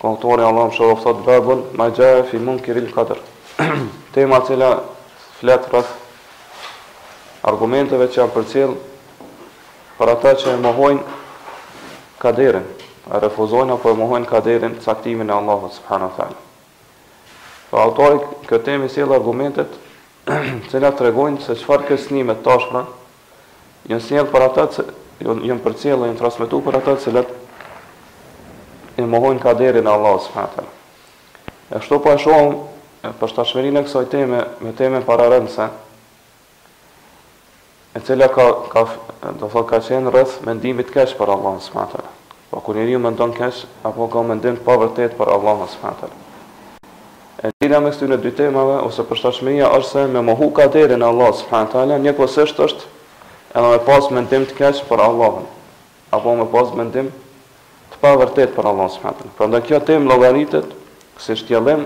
Ka autori Allahu e mëshiroftë Babu ma xhae fi munkiril qadr. Tema e cila flet rreth argumenteve që janë përcjellë për ata që e mohojnë kaderin, e refuzojnë apo e mohojnë kaderin, caktimin e Allahut subhanahu wa taala. Pra autori këtë temë sjell argumentet të cilat tregojnë se çfarë kërcënime të ashpra Janë sjellë për ata të janë përcjellë, janë transmetuar për ata të cilët e mohojnë kaderin e Allahut subhanahu wa taala. E kështu po e shohim përshtatshmërinë e kësaj teme, me temën pararendëse, e cila ka, ka, do thot, ka qenë rreth mendimit keq për Allahun subhanahu wa taala. Po kur njeriu mendon keq, apo ka mendim pavërtetë për Allahun subhanahu wa taala. E njëjta mes këtyre dy temave ose përshtatshmëria është se me mohu kaderin e Allahut subhanahu wa taala njëkohësisht është edhe me pas mendim të keq për Allahun, apo me pas mendim të pavërtetë për Allahun subhanahu wa taala. Prandaj kjo temë llogaritet si shtjellim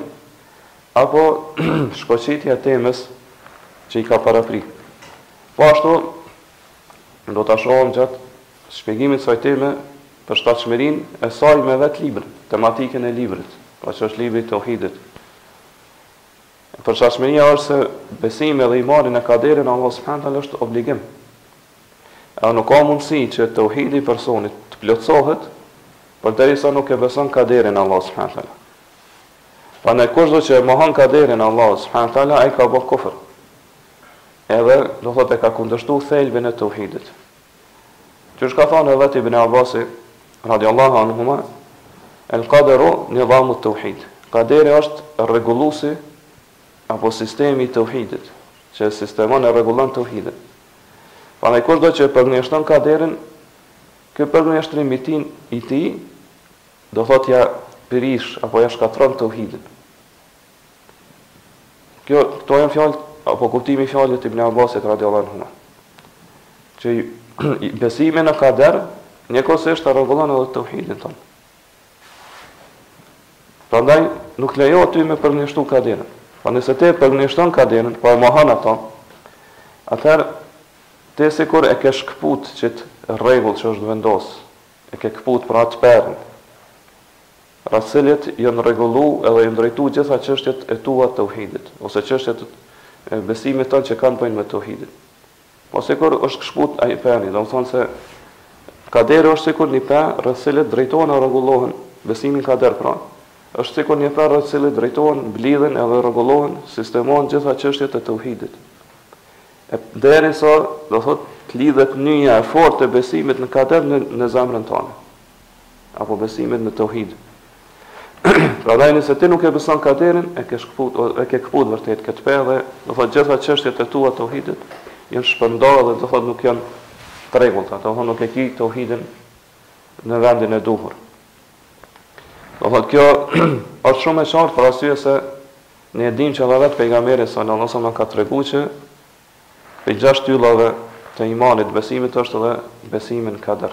apo shkoqitje e temës që i ka paraprit. Po ashtu do ta shohim gjatë shpjegimit të ksaj teme, përshtatshmërinë e saj me vetë librin, tematikën e librit, pra që është libri i Tauhidit. Përshtatshmëria është se besimi dhe imani në kaderin e Allahut subhanahu teala është obligim. E nuk ka mundësi që Tauhidi i personit të plotësohet përderisa nuk e beson kaderin e Allahut subhanahu teala. Prandaj kushdo që e mohon kaderin e Allahut subhanahu teala ai ka bërë kufër. Edhe do thotë e ka kundërshtuar thelbin e Tauhidit. Qysh ka thënë edhe Ibn Abasi radiallahu anhuma, El Qaderu nidhamu tauhid. Qaderi është rregulluesi apo sistemi i tauhidit, që e sistemon e rregullon tauhidin. Prandaj kushdo që e përgënjeshton Qaderin, ky përgënjeshtrim i tij, i tij do thotë ja prish apo ja shkatërron tauhidin. Kjo, këto janë fjalë apo kuptimi i fjalëve të Ibn Abbasit radhiyallahu anhu. Që besimi në kader njëkohësisht ta rregullon edhe tauhidin tonë. Prandaj nuk lejohet ti me përgënjeshtru kaderin. Po nëse ti përgënjeshtron kaderin, po e mohon ato, atëherë ti sikur e ke shkput qat rregull që është vendos, e ke këput pra atë penin, Rreth cilit janë rregullu edhe janë drejtu gjitha çështjet e tua tauhidit, ose çështjet e besimit tënd që kanë të bëjnë me tauhidin. Po sikur është shkëput ai peni, domethënë se kaderi është sikur një pe rreth cilit drejtohen e rregullohen besimi në kader pra. Është sikur një pe rreth cilit drejtohen, blidhen edhe rregullohen, sistemohen gjitha çështjet e tauhidit. E derisa, do thotë, të lidhet nyja e fortë e besimit në kader në, në zemrën tonë. apo besimit në tauhid. pra ndaj nëse ti nuk e beson kaderin, e ke shkput, e ke kput vërtet këtë pe dhe do thot gjitha çështjet e tua të tauhidit janë shpërndarë dhe do thot nuk janë të rregullta, do thot nuk e ke tauhidin në vendin e duhur. Do thot kjo është shumë e qartë për arsye se ne e dimë që edhe vetë pejgamberi sallallahu alajhi wasallam ka treguar që pe gjashtë yllave të imanit besimit është edhe besimi n kader.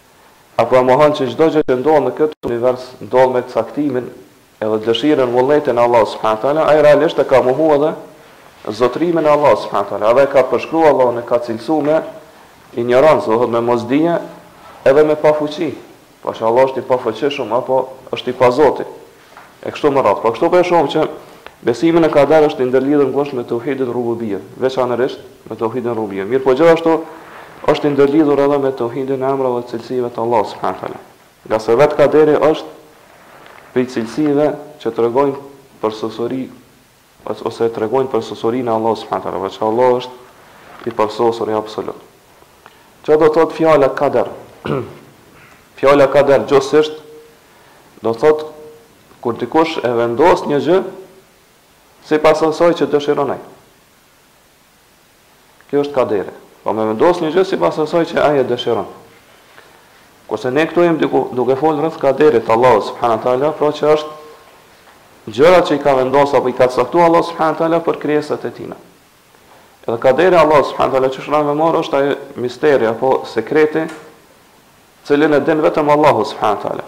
Apo e mohon që çdo gjë që ndodh në këtë univers ndodh me caktimin edhe dëshirën vullnetin e Allahut subhanahu wa taala, ai realisht e ka mohu edhe zotërimin e Allahut subhanahu wa taala, edhe e ka përshkru Allahun e ka cilësu me injorancë, do thotë me mosdije edhe me pafuqi, pra se Allah është i pafuqishëm apo është i pazoti. E kështu me radhë. Pra kështu po e shohim që besimi në kader është i ndërlidhur ngushtë me tauhidin rububie, veçanërisht me tauhidin rububie. Mirpo gjithashtu është i ndërlidhur edhe me tauhidin e emrave dhe cilësive të Allahut subhanahu teala. Ngase vetë kaderi është prej cilësive që tregojnë përsosuri ose tregojnë përsosurinë e Allahut subhanahu wa taala, pra që Allahu është i përsosuri absolut. Çfarë do të thotë fjala kader? fjala kader gjuhësisht do të thotë kur dikush e vendos një gjë sipas asaj që dëshiron ai. Kjo është kaderi. Po me vendos një gjë sipas asaj që ai e dëshiron. Kurse ne këtu jemi duke, duke fol rreth kaderit të Allahut subhanahu wa taala, pra që është gjërat që i ka vendos apo i ka caktu Allahu subhanahu wa taala për krijesat e tina. Edhe kaderi Allahu subhanahu wa taala siç thanë dijetarët është ai misteri apo sekreti, cilin e din vetëm Allahu subhanahu wa taala.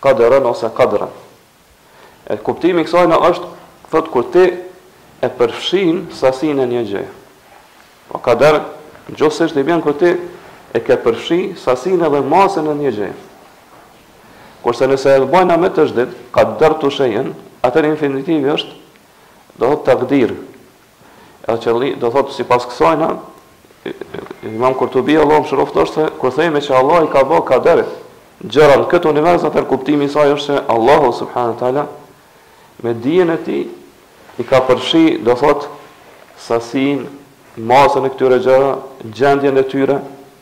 Qadran ose Qadran. E kuptimi i kësajna është thotë kur ti e përfshin sasinë e një gjëje. Pra Qadar gjuhësisht i bjen kur ti e ke përfshi sasinë dhe masën e një gjëje. Kurse nëse e bëjna me teshdid, Qaddartu shej'en, atëherë infinitivi është do thot takdir, Elqerli, do thotë sipas kësajna Imam Kurtubi Allahu e mëshiroftë është se kur themi që Allah i ka bë kader gjërat në këtë univers atëherë kuptimi i saj është se Allahu subhanahu teala me dijen e tij i ka përfshi do thotë sasin masën e këtyre gjëra gjendjen e tyre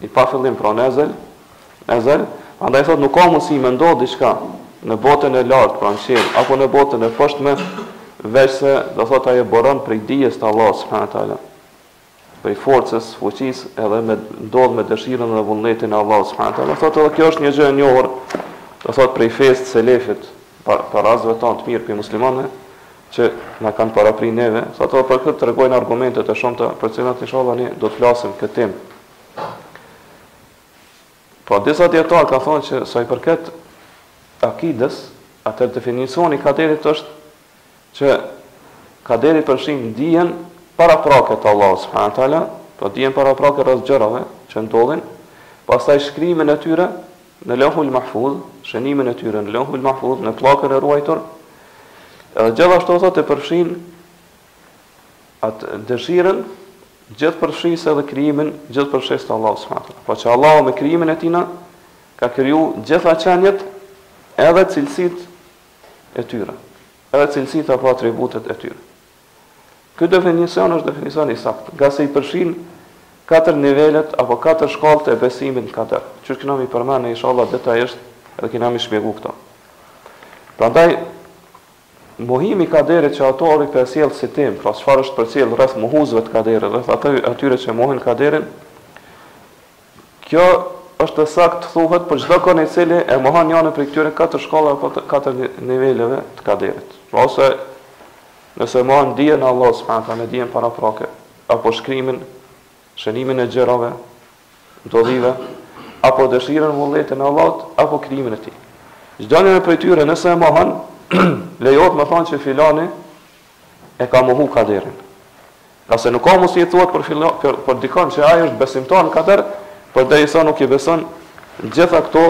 i pafillim pra n ezel, n ezel, andaj thotë nuk ka mundësi me ndodhë diçka në botën e lartë pra në qiell, apo në botën e poshtme, veçse do thotë ajo boron prej dijes të Allahut subhanahu teala, prej forcës, fuqis, edhe ndodh me dëshirën dhe vullnetin e Allahut subhanahu teala, thotë edhe kjo është një gjë e njohur, do thotë prej fesë së selefit, pra, parëve tanë të mirë prej muslimanëve, që na kanë paraprijë neve, thotë për këtë tregojnë argumente të shumta, për të cilat inshallah ne do të flasim këtë temë. Pra disa dijetarë kanë thonë që sa i përket akides, atëherë definicioni i kaderit është që kaderi përfshin dijen paraprake të Allahut subhanahu wa taala, pra dijen paraprake rreth gjërave që ndodhin, pastaj shkrimin e tyre në Lauhul Mahfudh, shënimin e tyre në Lauhul Mahfudh, në pllakën e ruajtur, edhe gjithashtu thotë e përfshin atë dëshirën gjithëpërfshirëse edhe krijimin gjithëpërfshirës të Allahut subhanahu wa taala. Pra që Allahu me krijimin e tina ka kriju gjitha qeniet edhe cilësitë e tyre, edhe cilësitë apo atributet e tyre. Ky definicion është definicion i saktë, ngase i përfshin katër nivelet apo katër shkallët e besimit në kader, qysh kena me i përmend inshallah detajisht dhe kena me i shpjegu këto. Prandaj mohimi i kaderit që autori e sjell si temë, pra çfarë është përcjellë rreth mohuesve të kaderit, rreth atyre që mohojnë kaderin, Kjo është e saktë të thuhet për çdokon i cili e mohon njërin prej këtyre katër shkallave apo këtyre katër niveleve të kaderit. Pra ose nëse e mohon dijen e Allahut subhanahu wa taala, dijen paraprake, apo shkrimin, shënimin e gjërave, ndodhive, apo dëshirën vullnetin e Allahut, apo krijimin e tij. Çdonjërin prej tyre nëse e mohon, lejohet me thonë që filani e ka mohu kaderin. Ngase nuk ka mundësi të thuhet për filan për, për dikon që ai është besimtar në kader, përderisa nuk i beson gjitha këto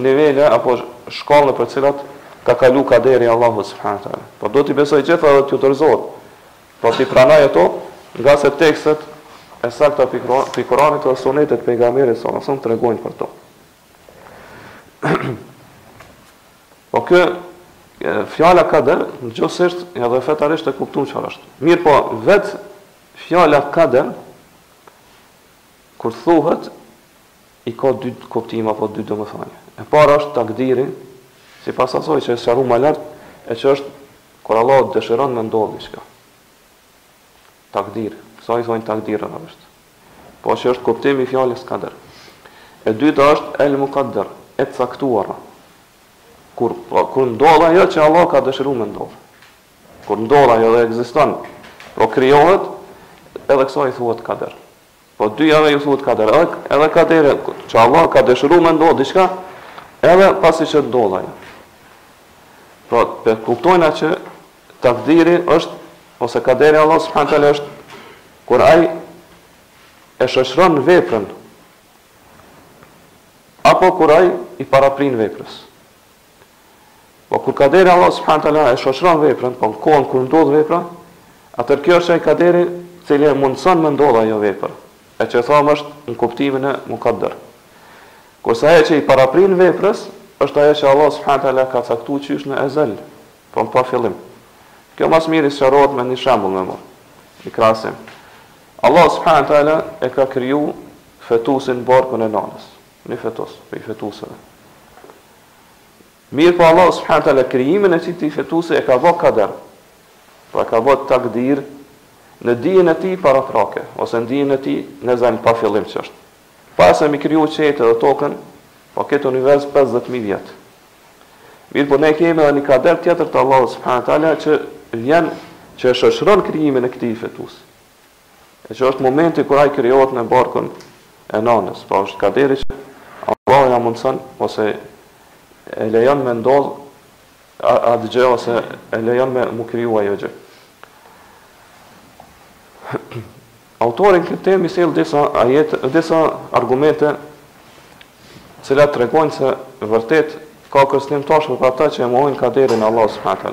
nivele apo shkallë nëpër cilat ka kalu kaderi i Allahut subhanahu wa taala. Pra do t'i besoj gjitha dhe t'ju dorëzohet. Pra t'i pranoj ato, ngase tekstet e sakta prej Kur'anit dhe sunetit të pejgamberit sallallahu alaihi wasallam tregojnë për to. Pra kjo fjala kader, gjuhësisht edhe fetarisht e kuptum çka është. Mirëpo, vetë fjala kader, kur thuhet, i ka dy kuptime apo dy domethanie. E para është takdiri, sipas asaj që e sqarum më lart, e që është, kur Allah dëshiron me ndodhë diçka. Takdir, kësaj i thonë takdir arabisht. Pra që është kuptimi i fjalës kader. E dyta është el mukaddar, e caktuara. Kur pra, kur ndodh ajo që Allah ka dëshiru me ndodh. Kur ndodh ajo dhe ekziston, pra krijohet, edhe kësaj i thuhet kader. Pra dyjave ju thuhet kader, edhe, edhe kadere, që Allah ka dëshiru me ndodhë diçka, edhe pasi që ndodh ajo. Pra, pe kuptojna që takdiri është, ose kaderi i Allahut subhanahu wa taala është, kur ai e shoqëron veprën, apo kur ai i paraprin veprës. Po kur kaderi Allah subhanahu taala e shoqëron veprën, po në kohën kur ndodh vepra, atëherë kjo është ai kaderi i cili e mundson me ndodh ajo vepër. E që thamë është në kuptimin e mukadder. Kurse ajo që i paraprin veprës, është ajo që Allah subhanahu taala ka caktuar qysh në ezel, po në pafillim. Kjo ma s'miri sqarohet me një shembull me marrë, një krahasim. Allah subhanahu taala e ka kriju fetusin barkun e nanës. Një fetus prej fetuseve. Mirëpo Allahu subhanahu wa taala krijimin e këtij fetusi e ka bë kader. Pra ka bë takdir në dijen e tij paraprake, ose në dijen e tij në ezel pafillim që është. Para se m'i kriju qiejt edhe tokën, po këtë univers 50.000 vjet. Mirëpo ne kemi edhe një kader tjetër të Allahu subhanahu wa taala që vjen që e shoqëron krijimin e këtij fetusi. E që është momenti kur ai krijohet në barkun e nënës, pra është kaderi që Allahu ja mundëson, ose e lejon me ndodhë ajo gjë, ose e lejon me u kriju ajo gjë. Autori në këtë temë sjell disa ajete, disa argumente të cilat tregojnë se vërtet ka kërcënim të ashpër për ata që e mohojnë kaderin e Allah s.a.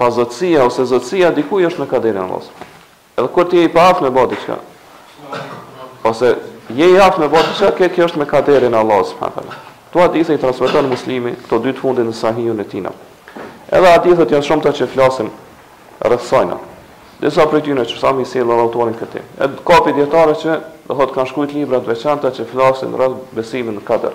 Pazotësia ose zotësia e dikujt është në kaderin e Allahut. Edhe kur ti je i paaftë me bë diçka, ose je i aftë me bë diçka, kjo kjo është me kaderin e Allahut subhanahu wa taala. Kto hadithe i transmeton Muslimi, këto dy të fundit në Sahihun e tijna. Edhe hadithet janë të shumta që flasin rreth sajna. Disa prej tyre që thamë i sjell edhe autori në këtë. E ka prej dijetarëve që do thotë kanë shkruajt libra të veçanta që flasin rreth besimit në kader.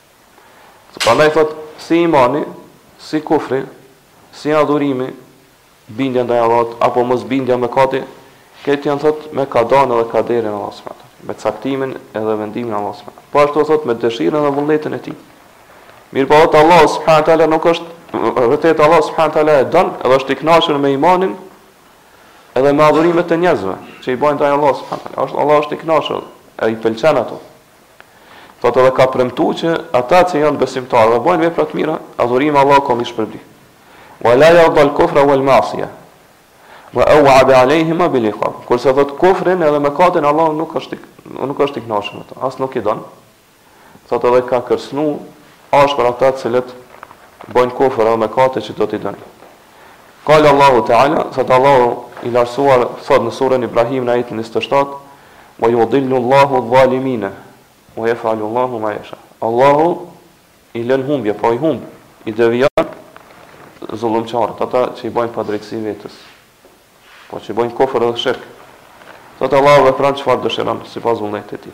Prandaj thot, si imani, si kufri, si adhurimi, bindja ndaj Allahut apo mosbindja mëkati, këto janë thot me kadanë dhe kaderin e Allahut subhanahu taala, me caktimin edhe vendimin e Allahut subhanahu. Po ashtu thot me dëshirën dhe vullnetin e Tij. Mirpo thot Allahu subhanahu taala nuk është vërtet Allahu subhanahu taala e don edhe është i kënaqur me imanin edhe me adhurimet e njerëzve që i bajnë ndaj Allahut subhanahu taala. Është Allahu është i kënaqur, Ai i pëlqen ato. Thotë edhe ka premtu që ata që janë besimtarë dhe bajnë vepra të mira, adhurime Allahu ka m'i shpërbly. Wa la yarda al-kufra wal-ma'siya. Wa aw'ada 'alayhima bil-iqab. Kurse thotë kufrin edhe mëkatin Allahu nuk është i, nuk është i kënaqur me to, as nuk i don. Thotë edhe ka kërcnu ashpër ata të cilët bajnë kufër dhe mëkate që do t'i dënojë. Qala Allahu Teala, thot Allahu i lartësuar thot në surën Ibrahim në ajetin 27, "Wa yudillu Allahu adh-dhalimina wa yaf'alu Allahu ma yasha." Allahu i lë në humbje, pra i humb, i devijon zullumqarët, ata që i bojnë padrejtësi vetes, po që i bojnë kufër edhe shirk. Thot Allahu vepron çfarë dëshiron sipas vullnetit të tij.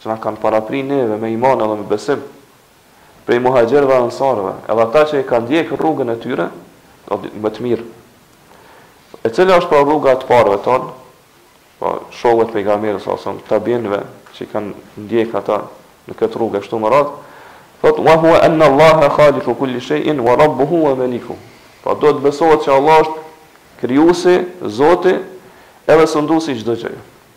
që na kanë parapri neve me iman edhe me besim, prej muhajxherëve e ensarëve, edhe ata që e kanë ndjekë rrugën e tyre, do thotë më të mirë. E cila është pra rruga e të parëve tanë, pra shokëve të pejgamberit s.a.s. e tabiinve që kanë ndjekë ata në këtë rrugë ashtu me radhë, thotë wa huwa anna Allaha khaliqu kulli shay'in wa rabbuhu wa malikuh. Pra do të besohet që Allahu është krijuesi, Zoti edhe sunduesi i çdo gjëje.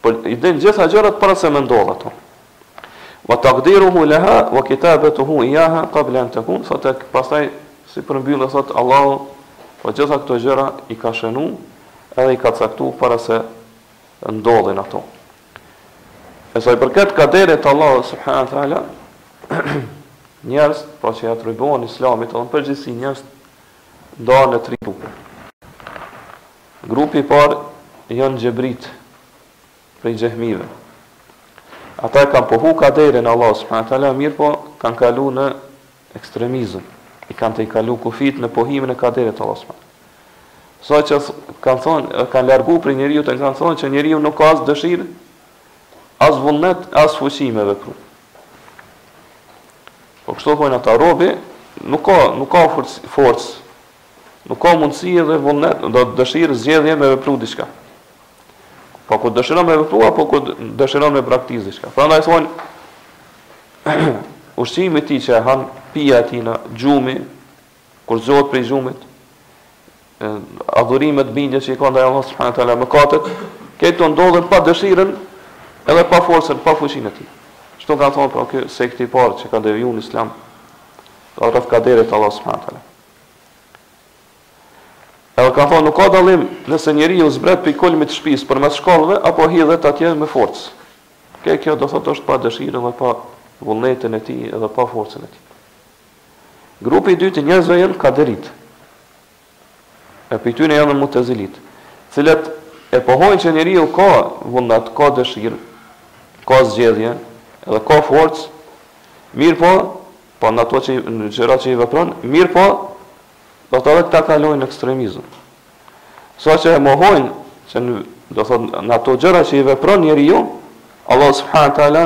Po i din gjitha gjërat para se me ndodh ato. Wa taqdiruhu laha wa kitabatuhu iyaha qabla an takun fa tek pastaj si përmbyllje thot Allahu po gjitha këto gjëra i ka shënu edhe i ka caktu para se ndodhin ato. E sa i përket kaderit të Allahu subhanahu wa taala njerëz pra që i atribohen islamit edhe përgjithësi njerëz ndahen në tri grupe. Grupi i parë janë xhebrit, prej xhehmive. Ata e kanë pohu kaderin e Allahut subhanahu taala, mirëpo kanë kalu në ekstremizëm. I kanë tejkalu kufijt në pohimin e kaderit Allah subhanahu saqë kanë thonë, kanë largu prej njeriut e kanë thonë që njeriu nuk ka as dëshirë, as vullnet, as fuqi me vepru. Po kështu thonë ata, robi nuk ka, nuk ka forcë, forcë Nuk ka mundësi edhe vullnet, do thotë dëshirë zgjedhje me vepru diçka. Po kur dëshiron me vepru, apo kur dëshiron me praktiku diçka. Prandaj thonë, ushqimi i tij që e han, pija e tina, gjumi, kur zgjohet prej gjumit, adhurimet, bindjet që i ka ndaj Allah subhanahu wa taala mëkatet, këto ndodhen pa dëshirën edhe pa forcën, pa fuqinë e tij. Kshtu ka thonë pra ky sekti i parë që ka devijuar në Islam, pra rreth kaderit Allah subhanahu wa taala. Edhe ka thonë nuk ka dallim nëse njeriu zbret prej kulmit të shpisë përmes shkallëve apo hidhet atje me forcë. Krejt kjo do thotë është pa dëshirën dhe pa vullnetin e tij edhe pa forcën e tij. Grupi i dytë i njerëzve janë kaderit. E prej tyne janë mutezilit, të cilët e pohojnë që njeriu ka vullnet, ka dëshirë, ka zgjedhje, edhe ka forcë, mirëpo, Po në ato që në gjëra që i vepron, mirëpo, do thot edhe këta kalojnë në ekstremizëm. Saqë e mohojnë, që në, do thot, në ato gjëra që i vepron njeriu, Allahu subhane tala,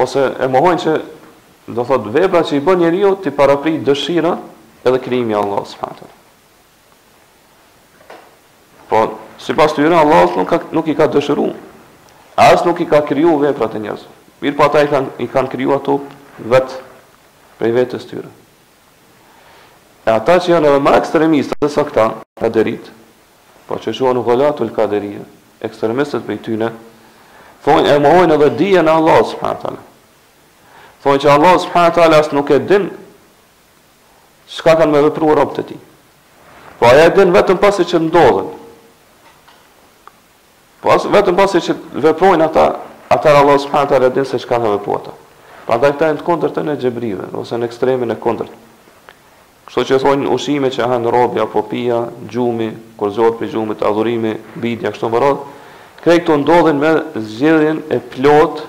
ose e mohojnë që, do thot, vepra që i bën njeriu, t'i parapri dëshira edhe krijimi Allahu subhane tala. Po, sipas tyre, Allahu as nuk, nuk i ka dëshiru, as nuk i ka kriju veprat e njerëzve. Mirëpo ata i kanë, i kanë kriju ato vetë, prej vetes tyre. E ata që janë edhe më ekstremistët se sa këta, kaderitë, po që quhen gulatul kaderie, ekstremistët prej tyne, thonë e mohojnë edhe dijen e Allahut subhanahu wa taala. Thonë që Allahu subhanahu wa taala as nuk e din, Çka kanë me vepru robët e tij? Po ai e din vetëm pasi që ndodhen. Po as, vetëm pasi që veprojnë ata, atëherë Allahu subhanahu wa taala din se çka kanë vepruar ata. Prandaj këta janë të kundërt e xhebrive, ose në ekstremin e kundërt. Kështu që thonë ushqimi që han robi apo pija, gjumi, kur zgjohet prej gjumit, adhurimi, bindja kështu me radhë. Këto ndodhin me zgjedhjen e plotë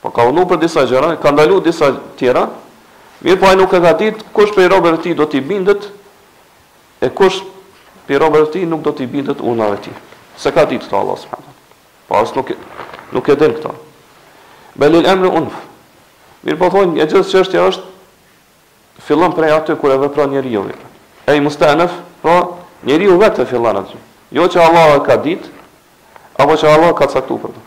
Po ka urdhnu për disa gjëra, ka ndalu disa tjera, mirëpo ai nuk e ka ditë kush prej robërve të tij do t'i bindet e kush prej robërve të tij nuk do t'i bindet urdhnave të tij. S'e ka ditë këto Allahu subhanahu wa taala. Po as nuk e nuk e din këto. Belil emru unuf. Mirëpo thonë, e gjithë çështja është fillon prej aty kur e vepron njeriu. Ej mustenef, po njeriu vetë fillon aty. Jo që Allah e ka ditë, apo që Allah ka caktuar për të.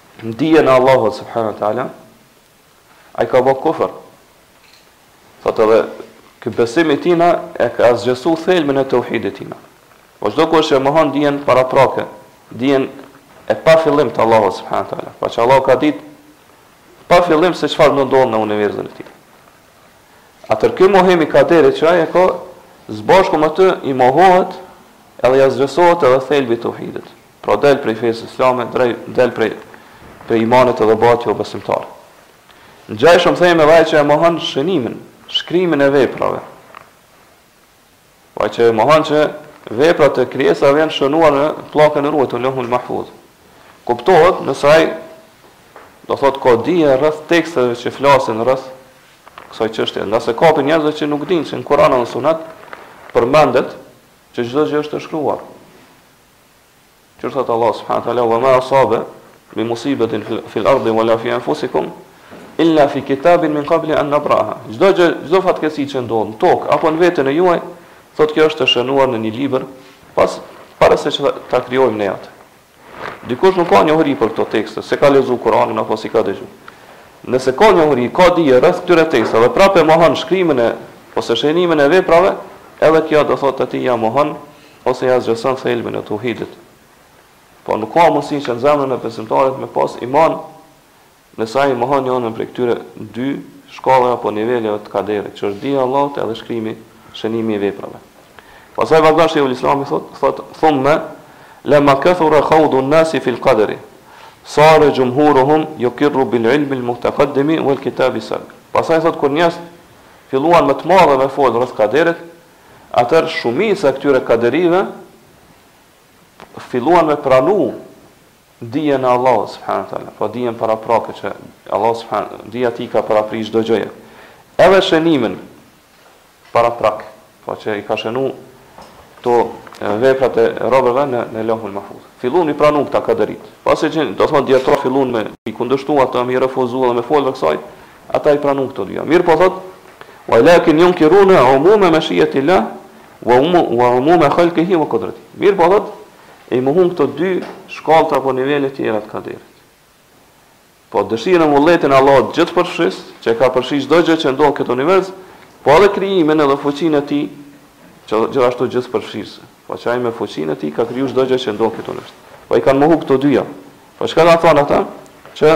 në dijen e Allahut subhanahu wa taala, ai ka bërë kufër. Thotë edhe ky besim i tina e ka asgjësu thelmin e tauhidit tina. Po çdokush që mohon dijen paraprake, dijen e pa fillim të Allahut subhanahu wa taala, po që Allahu ka ditë pa fillim se çfarë do ndodhë në universin e tij. Atëherë ky mohimi i kaderit që ai e ka, së bashku me të i mohohet edhe i asgjësohet edhe thelbi i tauhidit. Pra del prej fesë islame, drej, del prej, prej imanit edhe bëhet jobesimtar. Ngjashëm themi edhe aj që e mohon shënimin, shkrimin e veprave. Aj që e mohon që veprat e krijesave janë shënuar në pllakën e ruajtë, në lehvul mahfudh. Kuptohet nëse aj, domethënë, ka dije rreth teksteve që flasin rreth kësaj çështje, ngase ka prej njerëzve që nuk dinë se në Kur'an apo Sunet përmendet që çdo gjë është e shkruar. Qysh thot Allahu subhanahu wa taala ma asabe min musibatin fil ardi wala fi anfusikum illa fi kitabin min qabli an nabraha. Çdo gjë, çdo fatkeqësi që ndodh në tokë apo në veten e juej, thot kjo është e shënuar në një libër pas para se që ta krijojmë ne atë. Dikush nuk ka njohuri për këto tekste, s'e ka lexuar Kur'anin apo s'i ka dëgju. Nëse ka njohuri, ka dije rreth këtyre teksteve, prapë mohon shkrimin e ose shënimin e veprave, edhe kjo do thotë ia mohon Ose ia zgjason thelbin e Tauhidit. Por nuk ka mundësi që në zemrën e besimtarit me pas iman, nëse ai mohon njënën prej këtyre dy shkallëve apo niveleve të Kaderit, që është dija e Allahut edhe shkrimi, shënimi i veprave. Pastaj vazhdon Shejhul Islami thotë, thotë, Thumme, lemma kethura khaudhu n-nasi fil qaderi, sare xhumhuruhum jukirru bil ilmi l-mutaqaddimi wal-kitabi s-sabik. Pastaj thotë kur njerëzit filluan me të madhe me folë rreth Kaderit, Atëherë shumica e këtyre kaderive filluan me pranu dijen e Allahut subhanahu teala, po dijen paraprake që Allahu subhanahu dija e tij i ka parapri çdo gjëje. Edhe shënimin paraprak, po që i ka shënu këto veprat e robërve në në Leuhul Mahfudh. Fillun i pranu këta kaderit. Pasi që do të thotë dijetarët fillun me i kundërshtu ata, me i refuzu dhe me folë kësaj, Ata i pranun këto dyja. Mirëpo thot, wa lakin yunkiruna umuma mashiyati Allah wa wa umuma khalqihi wa qudratihi. Mirëpo thot, i mohon këto dy shkallët apo nivele të tjera të kaderit. Po dëshirën vullnetin e Allahut gjithëpërfshirës, që ka përfshi çdo gjë që ndodh n'këtë univers, po edhe krijimin edhe fuqinë e tij, që gjithashtu gjithëpërfshirëse. Po që ai me fuqinë e tij ka kriju çdo gjë që ndodh n'këtë univers. Po i kanë mohu këto dyja. Po çka kanë thënë ata? Që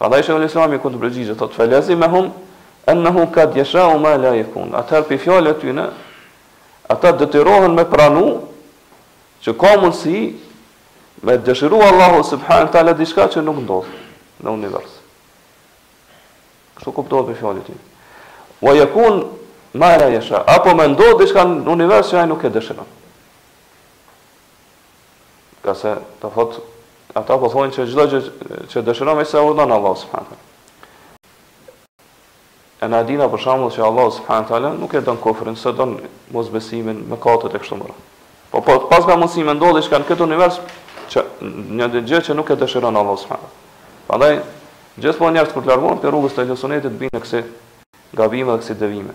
Prandaj Shejkhul Islam i kundërpërgjigjet thotë felazimahum ennehu kad yasha'u ma la yakun. Atëherë prej fjalëve të tyre ata detyrohen me pranu që ka mundësi me dëshiru Allahu subhanahu taala diçka që nuk ndodh në univers. Kështu kuptohet prej fjalëve të tyre. Wa yakun ma la yasha. Apo me ndodh diçka në univers që ai nuk e dëshiron. Ka se, të thot, ata po thonë që çdo gjë që dëshiron vetëm se urdhëron Allahu subhanahu taala. E na dimë për shembull që Allahu subhanahu taala nuk e don kufrin, s'e don mosbesimin, mëkatet e kështu me radhë. Po prapë ka mundësi me ndodh diçka në këtë univers që një dhe gjë që nuk e dëshiron Allah subhana. Prandaj, gjithmonë njerëz kur të largohen prej rrugës të ehli sunetit bien n'kësi gabime dhe kësi devijime.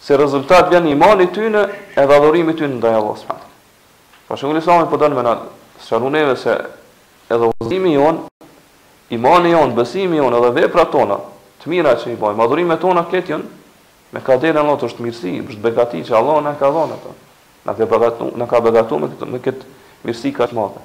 Si rezultat vjen imani i tyre edhe adhurimi i tyre ndaj Allahut subhanahu wa taala. Pra Shejhul Islami po don me na sqaruar neve se edhe udhëzimi jon, imani jon, besimi jon edhe veprat tona, të mira që i bëjmë, adhurimet tona këto janë me kaderin e Allahut është mirësi, është begati që Allahu na ka dhënë ato. Na ka begatuar, na ka begatuar me këtë me këtë mirësi kaq të madhe.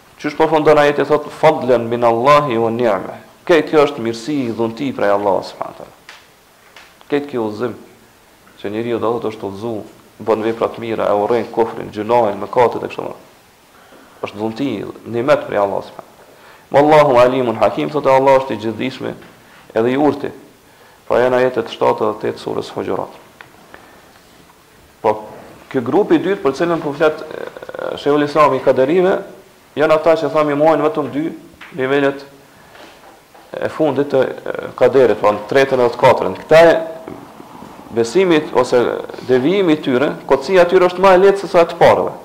Qysh përfundon ajeti thotë fadlen min Allahi wa ni'me. Këtë kjo është mirësi e dhunti prej Allahut subhanahu taala. Këtë kjo udhëzim që njeriu do të thotë është udhëzu, bën vepra të mira, e urren kufrin, gjunahin, mëkatet e kështu me është dhunti, nimet prej Allahut subhanahu taala. Wallahu alimun hakim, thotë Allah është i gjithdijshmi edhe i urti. Pra janë ajetet 7 dhe 8 sures Huxhurat. Po ky grupi i dytë për cilën po flet Shejhul Islami i kaderive, janë ata që thamë mohojnë vetëm dy nivelet e fundit të kaderit, pra të tretën e të katërtën. Këta e besimit ose devijimi i tyre, gjynahi e tyre është më e lehtë se sa e të parëve.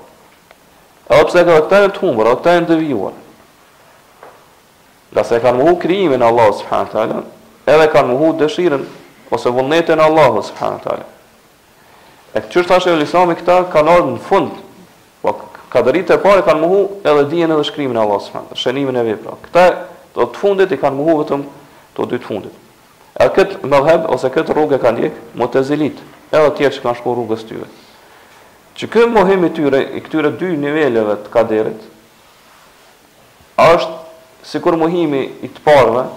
Edhe pse edhe këta janë të humbur, edhe këta janë devijuar. Ngase kanë mohu krijimin e Allahut subhanahu wa taala, edhe kanë mohu dëshirën ose vullnetin e Allahut subhanahu wa taala. E thotë tash Shejhul Islami këta kanë ardhur në fund. Po kaderit e parë kanë mohu edhe dijen edhe shkrimin e Allahut subhanahu wa shënimin e veprave. Këta do të fundit i kanë mohu vetëm të dy të fundit. E këtë medhheb ose këtë rrugë e kanë ndjek Mutezilit, edhe tjerë që kanë shkuar rrugës tyre. Që ky mohim i tyre i këtyre dy niveleve të kaderit është sikur mohimi i të parëve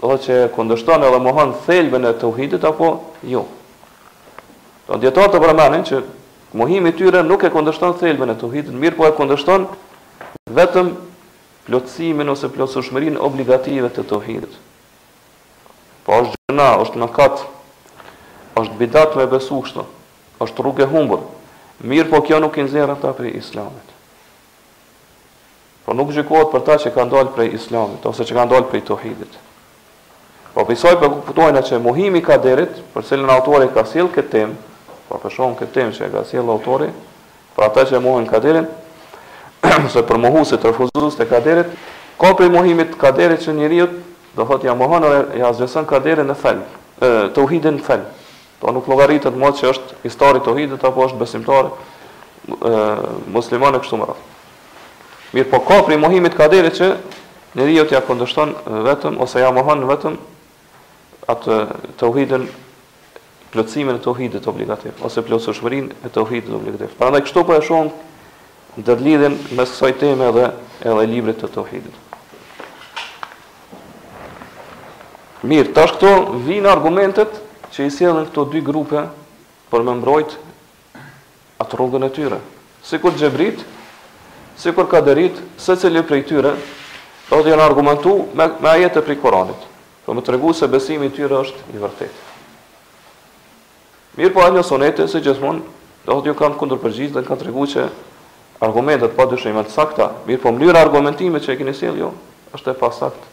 Do thotë që e kundërshton edhe mohon thelbin e tauhidit apo jo. Do dietar të përmendin që mohimi i tyre nuk e kundërshton thelbin e tauhidit, mirëpo e kundërshton vetëm plotësimin ose plotësueshmërinë obligative të tauhidit. Po është gjynah, është mëkat, është bidat me besu kështu, është rrugë e humbur, mirëpo kjo nuk i nxjerr ata prej islamit. Po nuk gjykohet për ta që kanë dalë prej Islamit ose që kanë dalë prej tauhidit. Po prej kësaj po kuptojna që mohimi i kaderit, për cilën autori ka sjell këtë temë, pra po shohim këtë temë që e ka sjell autori, për ata që e mohojnë kaderin, ose për mohuesit refuzues të kaderit, ka prej mohimit të kaderit që njeriut do thotë ja mohon ose ja asgjëson kaderin në thelb, e tauhidin në thelb. Po nuk llogaritet më që është ithtar i tauhidit apo është besimtar e musliman e kështu me radhë. Mirpo ka prej mohimit kaderit që njeriut ja kundërshton vetëm ose ja mohon vetëm atë tauhidin plotësimin e tauhidit obligativ ose plotësueshmërinë e tauhidit obligativ. Prandaj kështu po e shohim ndërlidhjen mes kësaj teme edhe librit të tauhidit. Mirë, tash këto vijnë argumentet që i sjellin këto dy grupe për me e mbrojt atë rrugën e tyre. Sikur xhebrit, sikur kaderit, secili prej tyre do thotë janë argumentu me, me ajete prej Kuranit, për me tregu se besimi i tyre është i vërtetë. Mirëpo ehlu suneti, si gjithmonë, do thotë ju kanë kundërpërgjigj dhe kanë tregu që argumentet pa dyshim janë të sakta, mirëpo mënyra e argumentimit që e keni sjellë ju, është e pasaktë.